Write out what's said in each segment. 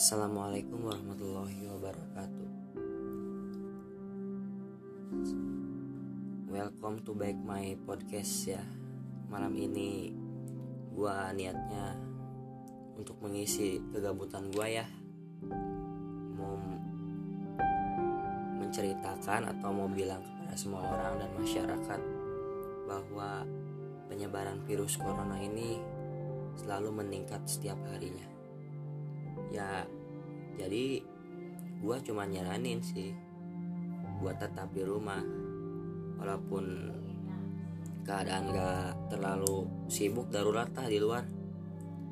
Assalamualaikum warahmatullahi wabarakatuh. Welcome to back my podcast ya. Malam ini gua niatnya untuk mengisi kegabutan gua ya. Mau menceritakan atau mau bilang kepada semua orang dan masyarakat bahwa penyebaran virus corona ini selalu meningkat setiap harinya ya jadi gue cuma nyaranin sih buat tetap di rumah. Walaupun keadaan gak terlalu sibuk darurat lah di luar.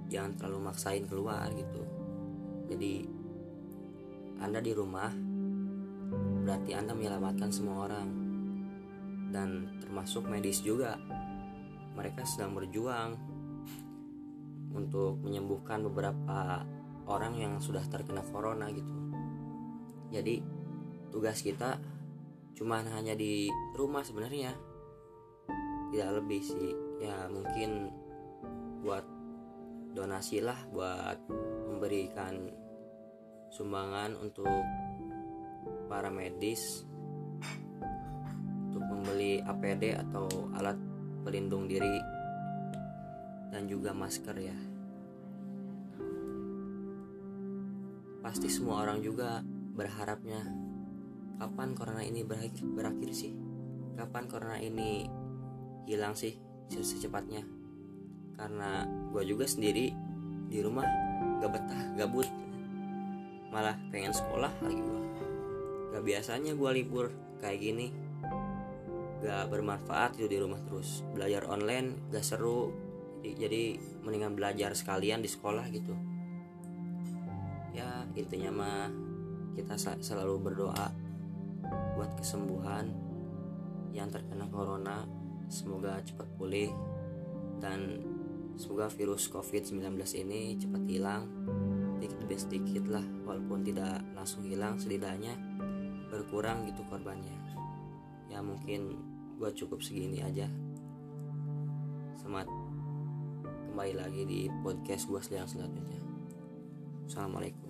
Jangan terlalu maksain keluar gitu. Jadi anda di rumah berarti anda menyelamatkan semua orang. Dan termasuk medis juga. Mereka sedang berjuang untuk menyembuhkan beberapa orang yang sudah terkena corona gitu. Jadi tugas kita cuma hanya di rumah sebenarnya. Tidak lebih sih. Ya mungkin buat donasi lah buat memberikan sumbangan untuk para medis untuk membeli APD atau alat pelindung diri dan juga masker ya pasti semua orang juga berharapnya kapan corona ini berakhir, berakhir sih? Kapan corona ini hilang sih secepatnya? Karena gue juga sendiri di rumah gak betah gabut malah pengen sekolah lagi gue gak biasanya gue libur kayak gini. Gak bermanfaat itu di rumah terus. Belajar online gak seru. Jadi, jadi mendingan belajar sekalian di sekolah gitu ya intinya mah kita selalu berdoa buat kesembuhan yang terkena corona. Semoga cepat pulih dan semoga virus covid-19 ini cepat hilang. Sedikit demi sedikit lah walaupun tidak langsung hilang setidaknya berkurang gitu korbannya. Ya mungkin gue cukup segini aja. Selamat kembali lagi di podcast gue selanjutnya Assalamualaikum